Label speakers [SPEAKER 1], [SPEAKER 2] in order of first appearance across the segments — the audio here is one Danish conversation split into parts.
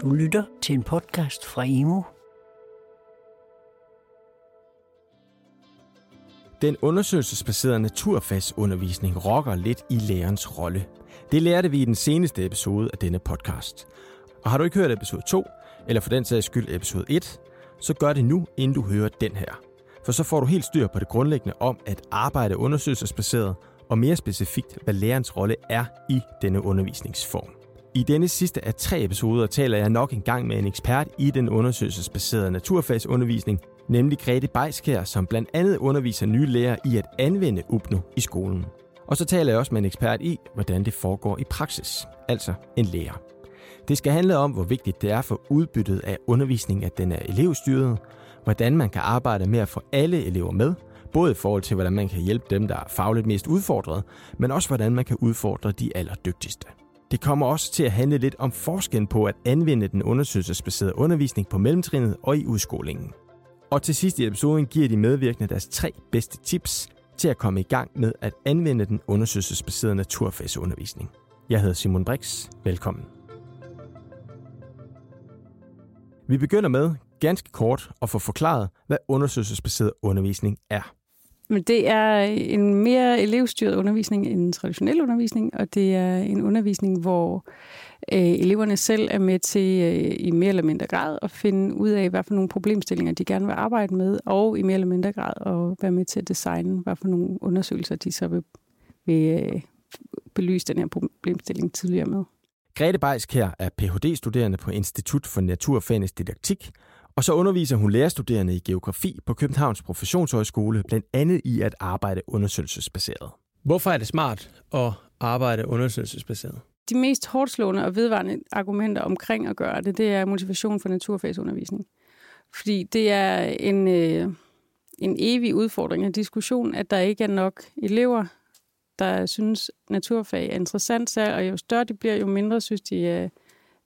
[SPEAKER 1] Du lytter til en podcast fra Imo.
[SPEAKER 2] Den undersøgelsesbaserede naturfagsundervisning rokker lidt i lærerens rolle. Det lærte vi i den seneste episode af denne podcast. Og har du ikke hørt episode 2, eller for den sags skyld episode 1, så gør det nu, inden du hører den her. For så får du helt styr på det grundlæggende om at arbejde undersøgelsesbaseret, og mere specifikt, hvad lærerens rolle er i denne undervisningsform. I denne sidste af tre episoder taler jeg nok en gang med en ekspert i den undersøgelsesbaserede naturfagsundervisning, nemlig Grete Beiskær, som blandt andet underviser nye lærere i at anvende UPNO i skolen. Og så taler jeg også med en ekspert i, hvordan det foregår i praksis, altså en lærer. Det skal handle om, hvor vigtigt det er for udbyttet af undervisning, at den er elevstyret, hvordan man kan arbejde med at få alle elever med, både i forhold til, hvordan man kan hjælpe dem, der er fagligt mest udfordret, men også hvordan man kan udfordre de allerdygtigste. Det kommer også til at handle lidt om forskellen på at anvende den undersøgelsesbaserede undervisning på mellemtrinnet og i udskolingen. Og til sidst i episoden giver de medvirkende deres tre bedste tips til at komme i gang med at anvende den undersøgelsesbaserede naturfagsundervisning. Jeg hedder Simon Brix. Velkommen. Vi begynder med ganske kort at få forklaret, hvad undersøgelsesbaseret undervisning er.
[SPEAKER 3] Men det er en mere elevstyret undervisning end en traditionel undervisning, og det er en undervisning, hvor øh, eleverne selv er med til øh, i mere eller mindre grad at finde ud af, hvad for nogle problemstillinger de gerne vil arbejde med, og i mere eller mindre grad at være med til at designe, hvad for nogle undersøgelser de så vil, vil øh, belyse den her problemstilling tidligere med.
[SPEAKER 2] Grete Bejsk her er Ph.D.-studerende på Institut for Naturfagenes Didaktik, og så underviser hun lærerstuderende i geografi på Københavns Professionshøjskole, blandt andet i at arbejde undersøgelsesbaseret. Hvorfor er det smart at arbejde undersøgelsesbaseret?
[SPEAKER 3] De mest hårdt slående og vedvarende argumenter omkring at gøre det, det er motivation for naturfagsundervisning. Fordi det er en, øh, en evig udfordring og diskussion, at der ikke er nok elever, der synes, naturfag er interessant, og jo større de bliver, jo mindre synes de, øh,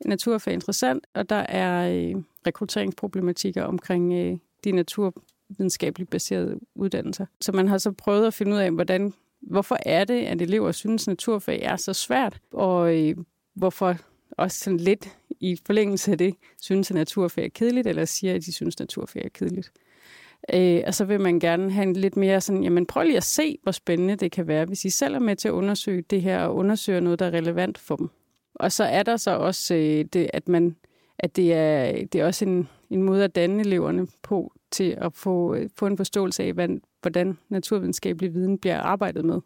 [SPEAKER 3] naturfag interessant, og der er øh, rekrutteringsproblematikker omkring øh, de naturvidenskabeligt baserede uddannelser. Så man har så prøvet at finde ud af, hvordan, hvorfor er det, at elever synes, at naturfag er så svært, og øh, hvorfor også sådan lidt i forlængelse af det, synes, at naturfag er kedeligt, eller siger, at de synes, at naturfag er kedeligt. Øh, og så vil man gerne have en lidt mere sådan, jamen prøv lige at se, hvor spændende det kan være, hvis I selv er med til at undersøge det her, og undersøge noget, der er relevant for dem. Og så er der så også øh, det, at man at det er, det er også en, en måde at danne eleverne på til at få, øh, få en forståelse af, hvad, hvordan naturvidenskabelig viden bliver arbejdet med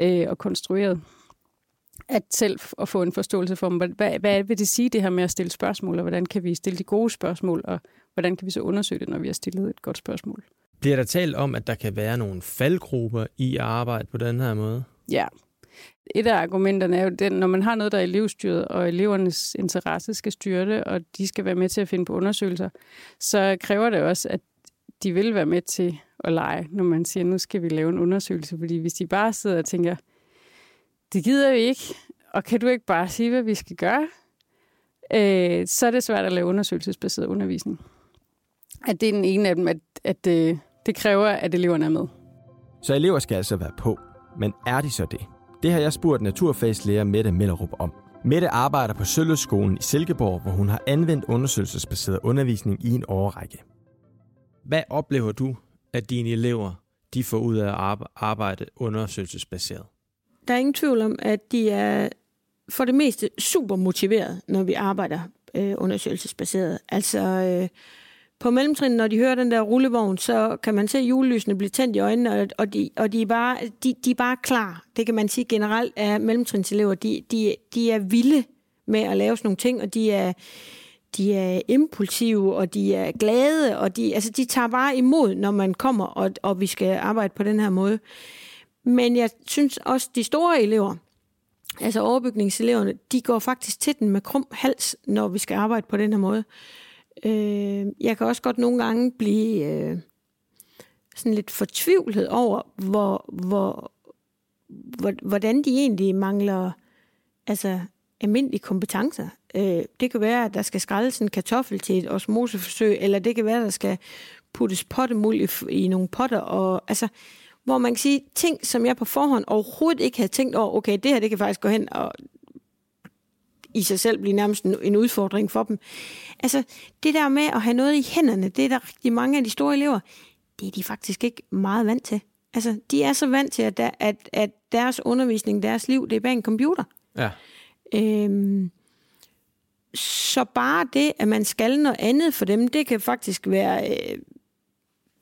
[SPEAKER 3] øh, og konstrueret. At selv at få en forståelse for, hvad, hvad vil det sige det her med at stille spørgsmål, og hvordan kan vi stille de gode spørgsmål, og hvordan kan vi så undersøge det, når vi har stillet et godt spørgsmål.
[SPEAKER 2] Bliver der talt om, at der kan være nogle faldgrupper i at arbejde på den her måde?
[SPEAKER 3] Ja, et af argumenterne er jo den, når man har noget, der er elevstyret, og elevernes interesse skal styre det, og de skal være med til at finde på undersøgelser, så kræver det også, at de vil være med til at lege, når man siger, nu skal vi lave en undersøgelse. Fordi hvis de bare sidder og tænker, det gider vi ikke, og kan du ikke bare sige, hvad vi skal gøre, øh, så er det svært at lave undersøgelsesbaseret undervisning. At det er den ene af dem, at, at det, det kræver, at eleverne er med.
[SPEAKER 2] Så elever skal altså være på, men er de så det? Det har jeg spurgt naturfagslærer Mette Mellerup om. Mette arbejder på Søløskolen i Silkeborg, hvor hun har anvendt undersøgelsesbaseret undervisning i en årrække. Hvad oplever du, at dine elever de får ud af at arbejde undersøgelsesbaseret?
[SPEAKER 4] Der er ingen tvivl om, at de er for det meste super motiveret, når vi arbejder øh, undersøgelsesbaseret. Altså, øh, på mellemtrin, når de hører den der rullevogn, så kan man se julelysene blive tændt i øjnene, og, og, de, og de, er bare, de, de er bare klar. Det kan man sige generelt af mellemtrinselever. De, de, de er vilde med at lave sådan nogle ting, og de er, de er impulsive, og de er glade, og de, altså, de tager bare imod, når man kommer, og, og vi skal arbejde på den her måde. Men jeg synes også, de store elever, altså overbygningseleverne, de går faktisk til den med krum hals, når vi skal arbejde på den her måde. Øh, jeg kan også godt nogle gange blive øh, sådan lidt fortvivlet over, hvor, hvor, hvor, hvordan de egentlig mangler altså, almindelige kompetencer. Øh, det kan være, at der skal skrælles en kartoffel til et osmoseforsøg, eller det kan være, at der skal puttes pottemuld i, i nogle potter, og altså, hvor man kan sige ting, som jeg på forhånd overhovedet ikke havde tænkt over, okay, det her, det kan faktisk gå hen og i sig selv blive nærmest en, en udfordring for dem. Altså, det der med at have noget i hænderne, det er der rigtig mange af de store elever, det er de faktisk ikke meget vant til. Altså, de er så vant til, at, der, at, at deres undervisning, deres liv, det er bag en computer.
[SPEAKER 2] Ja.
[SPEAKER 4] Øhm, så bare det, at man skal noget andet for dem, det kan faktisk være øh,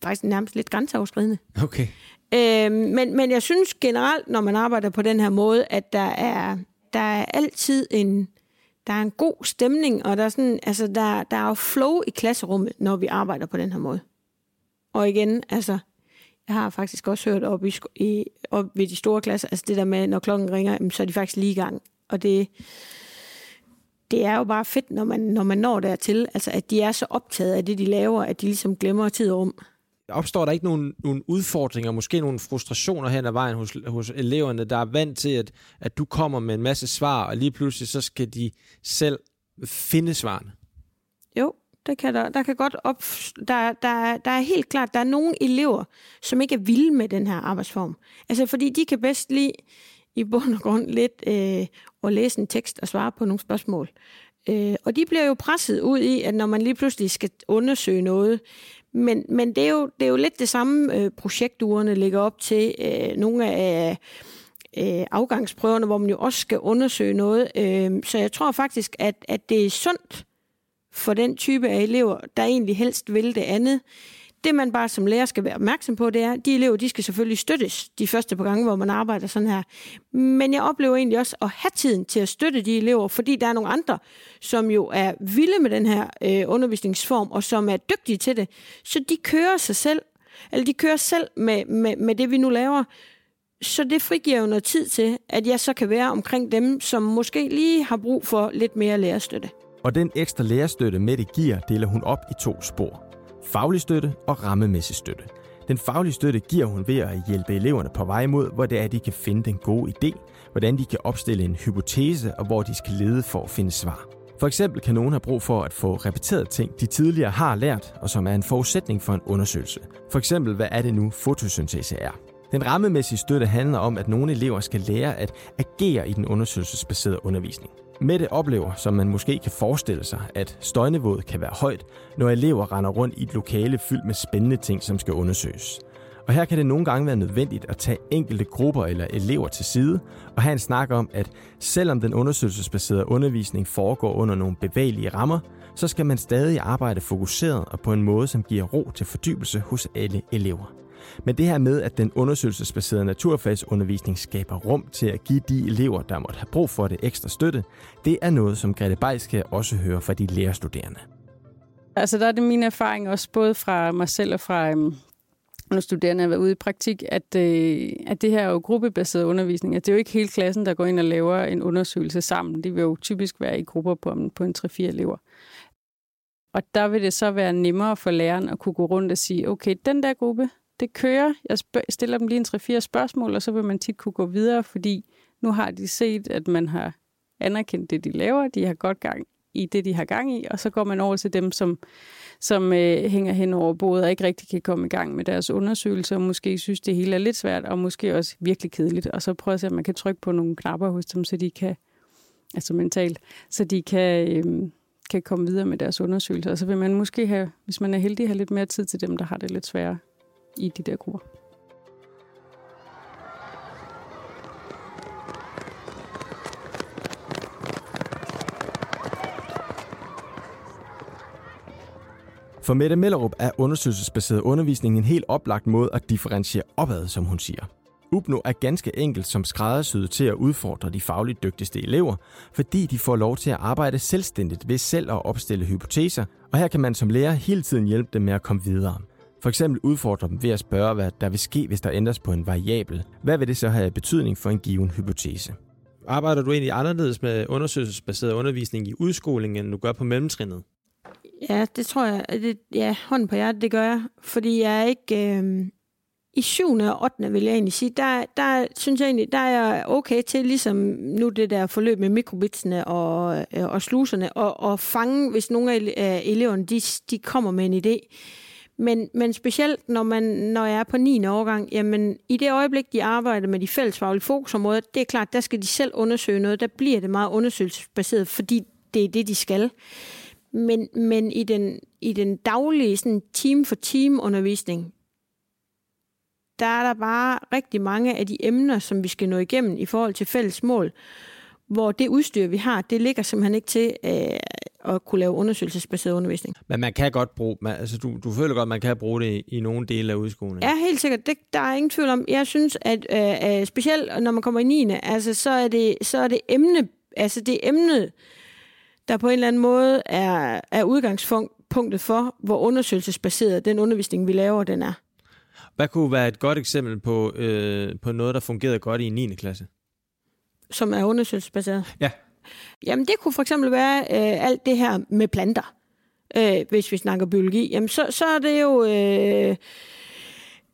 [SPEAKER 4] faktisk nærmest lidt grænseoverskridende.
[SPEAKER 2] Okay.
[SPEAKER 4] Øhm, men, men jeg synes generelt, når man arbejder på den her måde, at der er, der er altid en, der er en god stemning, og der er, sådan, altså der, der er jo flow i klasserummet, når vi arbejder på den her måde. Og igen, altså, jeg har faktisk også hørt op, i, i, op ved de store klasser, altså det der med, når klokken ringer, så er de faktisk lige i gang. Og det, det er jo bare fedt, når man, når man når dertil, altså at de er så optaget af det, de laver, at de ligesom glemmer tid og rum.
[SPEAKER 2] Opstår der ikke nogle, nogle udfordringer, måske nogle frustrationer hen ad vejen hos, hos eleverne, der er vant til, at, at du kommer med en masse svar, og lige pludselig så skal de selv finde svarene?
[SPEAKER 4] Jo, det kan der, der kan godt op, der, der, der er helt klart, der er nogle elever, som ikke er vilde med den her arbejdsform. Altså fordi de kan bedst lide i bund og grund lidt øh, at læse en tekst og svare på nogle spørgsmål. Øh, og de bliver jo presset ud i, at når man lige pludselig skal undersøge noget, men, men det, er jo, det er jo lidt det samme øh, projekturene ligger op til. Øh, nogle af øh, afgangsprøverne, hvor man jo også skal undersøge noget. Øh, så jeg tror faktisk, at, at det er sundt for den type af elever, der egentlig helst vil det andet. Det man bare som lærer skal være opmærksom på, det er, at de elever, de skal selvfølgelig støttes de første par gange, hvor man arbejder sådan her. Men jeg oplever egentlig også at have tiden til at støtte de elever, fordi der er nogle andre, som jo er vilde med den her øh, undervisningsform, og som er dygtige til det. Så de kører sig selv, eller de kører selv med, med, med det, vi nu laver. Så det frigiver jo noget tid til, at jeg så kan være omkring dem, som måske lige har brug for lidt mere lærerstøtte.
[SPEAKER 2] Og den ekstra lærerstøtte, Mette giver, deler hun op i to spor. Faglig støtte og rammemæssig støtte. Den faglige støtte giver hun ved at hjælpe eleverne på vej mod, hvor det er, de kan finde den gode idé, hvordan de kan opstille en hypotese og hvor de skal lede for at finde svar. For eksempel kan nogen have brug for at få repeteret ting, de tidligere har lært, og som er en forudsætning for en undersøgelse. For eksempel, hvad er det nu fotosyntese er? Den rammemæssige støtte handler om, at nogle elever skal lære at agere i den undersøgelsesbaserede undervisning. Mette oplever, som man måske kan forestille sig, at støjniveauet kan være højt, når elever render rundt i et lokale fyldt med spændende ting, som skal undersøges. Og her kan det nogle gange være nødvendigt at tage enkelte grupper eller elever til side og have en snak om, at selvom den undersøgelsesbaserede undervisning foregår under nogle bevægelige rammer, så skal man stadig arbejde fokuseret og på en måde, som giver ro til fordybelse hos alle elever. Men det her med, at den undersøgelsesbaserede naturfagsundervisning skaber rum til at give de elever, der måtte have brug for det ekstra støtte, det er noget, som Grete Bejske også høre fra de lærerstuderende.
[SPEAKER 3] Altså der er det min erfaring også både fra mig selv og fra øhm, når studerende har været ude i praktik, at, øh, at det her er jo gruppebaseret undervisning. At det er jo ikke hele klassen, der går ind og laver en undersøgelse sammen. Det vil jo typisk være i grupper på, på en 3-4 elever. Og der vil det så være nemmere for læreren at kunne gå rundt og sige, okay, den der gruppe, det kører. Jeg stiller dem lige en 3-4 spørgsmål, og så vil man tit kunne gå videre, fordi nu har de set, at man har anerkendt det, de laver. De har godt gang i det, de har gang i, og så går man over til dem, som, som øh, hænger hen over bordet og ikke rigtig kan komme i gang med deres undersøgelser, og måske synes, det hele er lidt svært, og måske også virkelig kedeligt. Og så prøver at se, om man kan trykke på nogle knapper hos dem, så de kan, altså mentalt, så de kan, øh, kan komme videre med deres undersøgelser. Og så vil man måske have, hvis man er heldig, have lidt mere tid til dem, der har det lidt sværere i de der grupper.
[SPEAKER 2] For Mette Mellerup er undersøgelsesbaseret undervisning en helt oplagt måde at differentiere opad, som hun siger. UPNO er ganske enkelt som skræddersyet til at udfordre de fagligt dygtigste elever, fordi de får lov til at arbejde selvstændigt ved selv at opstille hypoteser, og her kan man som lærer hele tiden hjælpe dem med at komme videre. For eksempel udfordre dem ved at spørge, hvad der vil ske, hvis der ændres på en variabel. Hvad vil det så have betydning for en given hypotese? Arbejder du egentlig anderledes med undersøgelsesbaseret undervisning i udskolingen, end du gør på mellemtrinnet?
[SPEAKER 4] Ja, det tror jeg. Det, ja, hånden på hjertet, det gør jeg. Fordi jeg er ikke... Øh, I 7. og 8. vil jeg egentlig sige, der, der synes jeg egentlig, der er jeg okay til, ligesom nu det der forløb med mikrobitsene og, øh, og sluserne, og, og fange, hvis nogle af eleverne, de, de kommer med en idé. Men, men specielt når, man, når jeg er på 9. årgang, jamen i det øjeblik, de arbejder med de fællesfaglige fokusområder, det er klart, der skal de selv undersøge noget. Der bliver det meget undersøgelsesbaseret, fordi det er det, de skal. Men, men i, den, i den daglige sådan team for team undervisning, der er der bare rigtig mange af de emner, som vi skal nå igennem i forhold til fælles mål, hvor det udstyr, vi har, det ligger simpelthen ikke til øh, at kunne lave undersøgelsesbaseret undervisning.
[SPEAKER 2] Men man kan godt bruge, man, altså du, du føler godt, at man kan bruge det i, i nogle dele af udskolingen?
[SPEAKER 4] Ja, helt sikkert. Det, der er ingen tvivl om. Jeg synes, at øh, øh specielt når man kommer i 9. Altså, så er det, så er det emne, altså det emne, der på en eller anden måde er, er udgangspunktet for, hvor undersøgelsesbaseret den undervisning, vi laver, den er.
[SPEAKER 2] Hvad kunne være et godt eksempel på, øh, på noget, der fungerede godt i 9. klasse?
[SPEAKER 4] Som er undersøgelsesbaseret?
[SPEAKER 2] Ja.
[SPEAKER 4] Jamen, det kunne for eksempel være øh, alt det her med planter. Øh, hvis vi snakker biologi, jamen så, så er det jo... Øh,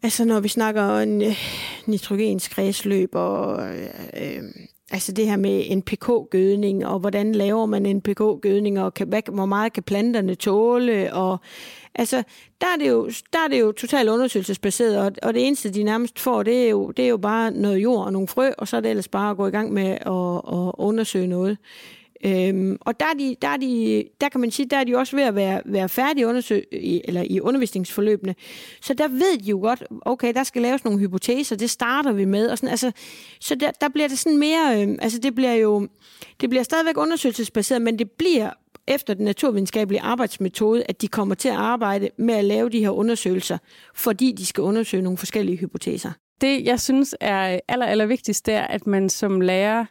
[SPEAKER 4] altså, når vi snakker en, øh, nitrogens kredsløb og... Øh, øh, Altså det her med NPK-gødning, og hvordan laver man NPK-gødning, og kan, hvad, hvor meget kan planterne tåle, og altså, der er det jo, der er det jo totalt undersøgelsesbaseret, og, og det eneste, de nærmest får, det er, jo, det er jo bare noget jord og nogle frø, og så er det ellers bare at gå i gang med at, at undersøge noget. Øhm, og der, er de, der, er de, der kan man sige, der er de også ved at være, være færdige undersøg, i, eller i undervisningsforløbene. Så der ved de jo godt, okay, der skal laves nogle hypoteser, det starter vi med. Og sådan, altså, så der, der bliver det sådan mere, øhm, altså det bliver jo, det bliver stadigvæk undersøgelsesbaseret, men det bliver efter den naturvidenskabelige arbejdsmetode, at de kommer til at arbejde med at lave de her undersøgelser, fordi de skal undersøge nogle forskellige hypoteser.
[SPEAKER 3] Det, jeg synes er aller, aller vigtigst, det er, at man som lærer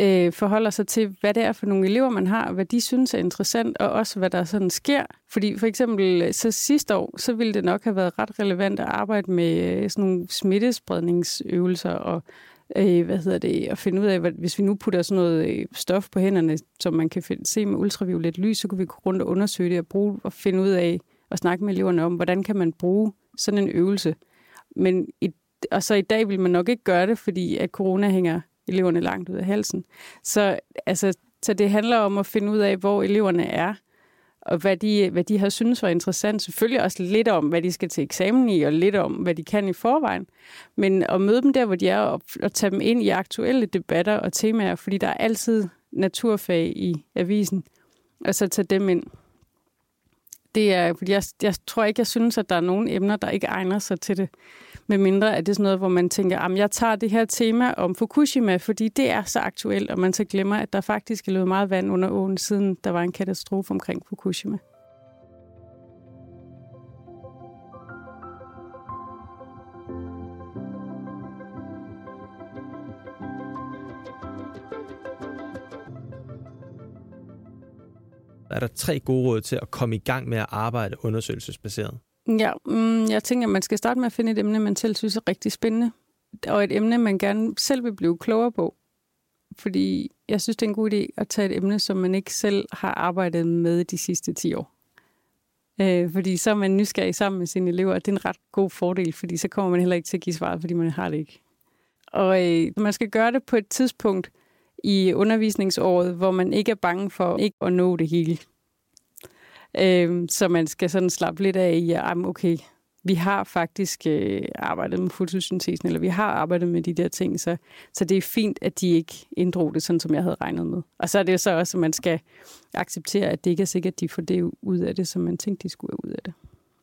[SPEAKER 3] øh, forholder sig til, hvad det er for nogle elever, man har, hvad de synes er interessant, og også hvad der sådan sker. Fordi for eksempel øh, så sidste år, så ville det nok have været ret relevant at arbejde med øh, sådan nogle smittespredningsøvelser og øh, hvad hedder det, at finde ud af, hvad, hvis vi nu putter sådan noget øh, stof på hænderne, som man kan finde, se med ultraviolet lys, så kunne vi gå rundt og undersøge det og, bruge, og finde ud af og snakke med eleverne om, hvordan kan man bruge sådan en øvelse. Men i, og så i dag vil man nok ikke gøre det, fordi at corona hænger eleverne langt ud af halsen. Så, altså, så det handler om at finde ud af, hvor eleverne er, og hvad de, hvad de har synes var interessant. Selvfølgelig også lidt om, hvad de skal til eksamen i, og lidt om, hvad de kan i forvejen. Men at møde dem der, hvor de er, og, og tage dem ind i aktuelle debatter og temaer, fordi der er altid naturfag i avisen, og så tage dem ind. Det er, fordi jeg, jeg tror ikke, jeg synes, at der er nogen emner, der ikke egner sig til det. Med mindre at det er sådan noget, hvor man tænker, at jeg tager det her tema om Fukushima, fordi det er så aktuelt, og man så glemmer, at der faktisk er løbet meget vand under åen, siden der var en katastrofe omkring Fukushima.
[SPEAKER 2] Er der tre gode råd til at komme i gang med at arbejde undersøgelsesbaseret?
[SPEAKER 3] Ja, mm, jeg tænker, at man skal starte med at finde et emne, man selv synes er rigtig spændende, og et emne, man gerne selv vil blive klogere på. Fordi jeg synes, det er en god idé at tage et emne, som man ikke selv har arbejdet med de sidste 10 år. Øh, fordi så er man nysgerrig sammen med sine elever, og det er en ret god fordel, fordi så kommer man heller ikke til at give svaret, fordi man har det ikke. Og øh, man skal gøre det på et tidspunkt i undervisningsåret, hvor man ikke er bange for ikke at nå det hele. Øh, så man skal sådan slappe lidt af i, at okay, vi har faktisk øh, arbejdet med fotosyntesen, eller vi har arbejdet med de der ting, så, så det er fint, at de ikke inddrog det, sådan som jeg havde regnet med. Og så er det så også, at man skal acceptere, at det ikke er sikkert, at de får det ud af det, som man tænkte, de skulle ud af det.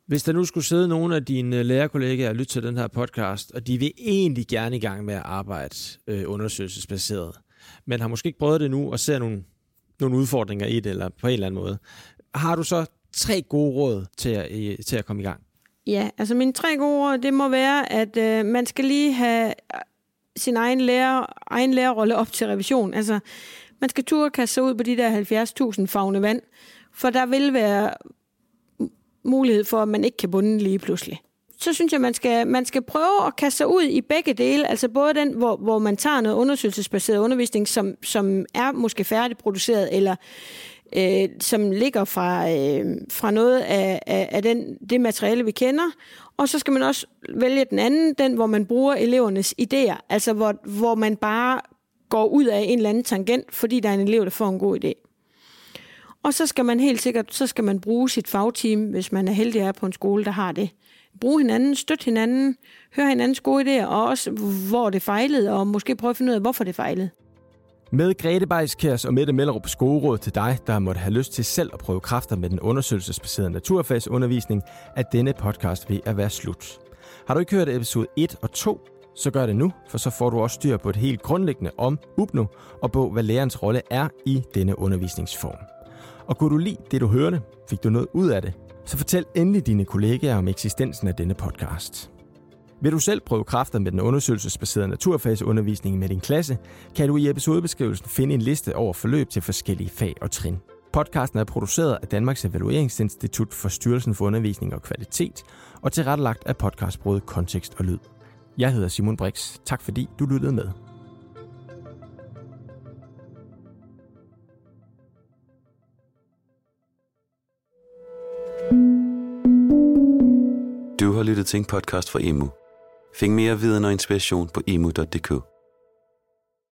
[SPEAKER 2] Hvis der nu skulle sidde nogle af dine øh, lærerkollegaer og lytte til den her podcast, og de vil egentlig gerne i gang med at arbejde øh, undersøgelsesbaseret, men har måske ikke prøvet det nu og ser nogle, nogle udfordringer i det, eller på en eller anden måde, har du så tre gode råd til at, øh, til at komme i gang?
[SPEAKER 4] Ja, altså mine tre gode råd, det må være, at øh, man skal lige have øh, sin egen, lærer, egen lærerrolle op til revision. Altså, man skal turde kaste sig ud på de der 70.000 fagne vand, for der vil være mulighed for, at man ikke kan bunde lige pludselig. Så synes jeg, man skal, man skal prøve at kaste sig ud i begge dele, altså både den, hvor, hvor man tager noget undersøgelsesbaseret undervisning, som, som er måske færdigproduceret, eller øh, som ligger fra, øh, fra noget af, af, af den, det materiale, vi kender. Og så skal man også vælge den anden, den hvor man bruger elevernes idéer, altså hvor, hvor man bare går ud af en eller anden tangent, fordi der er en elev, der får en god idé. Og så skal man helt sikkert så skal man bruge sit fagteam, hvis man er heldig at er på en skole, der har det. Bruge hinanden, støtte hinanden, høre hinandens gode idéer, og også hvor det fejlede, og måske prøve at finde ud af, hvorfor det fejlede.
[SPEAKER 2] Med Grete Bejskærs og Mette Mellerup skoleråd til dig, der måtte have lyst til selv at prøve kræfter med den undersøgelsesbaserede naturfagsundervisning, er denne podcast ved at være slut. Har du ikke hørt episode 1 og 2, så gør det nu, for så får du også styr på et helt grundlæggende om UBNO og på, hvad lærerens rolle er i denne undervisningsform. Og kunne du lide det, du hørte, fik du noget ud af det, så fortæl endelig dine kollegaer om eksistensen af denne podcast. Vil du selv prøve kræfter med den undersøgelsesbaserede naturfagsundervisning med din klasse, kan du i episodebeskrivelsen finde en liste over forløb til forskellige fag og trin. Podcasten er produceret af Danmarks Evalueringsinstitut for Styrelsen for Undervisning og Kvalitet og tilrettelagt af podcastbruget Kontekst og Lyd. Jeg hedder Simon Brix. Tak fordi du lyttede med.
[SPEAKER 5] Du har lyttet til en podcast fra Emu. Find mere viden og inspiration på emu.dk.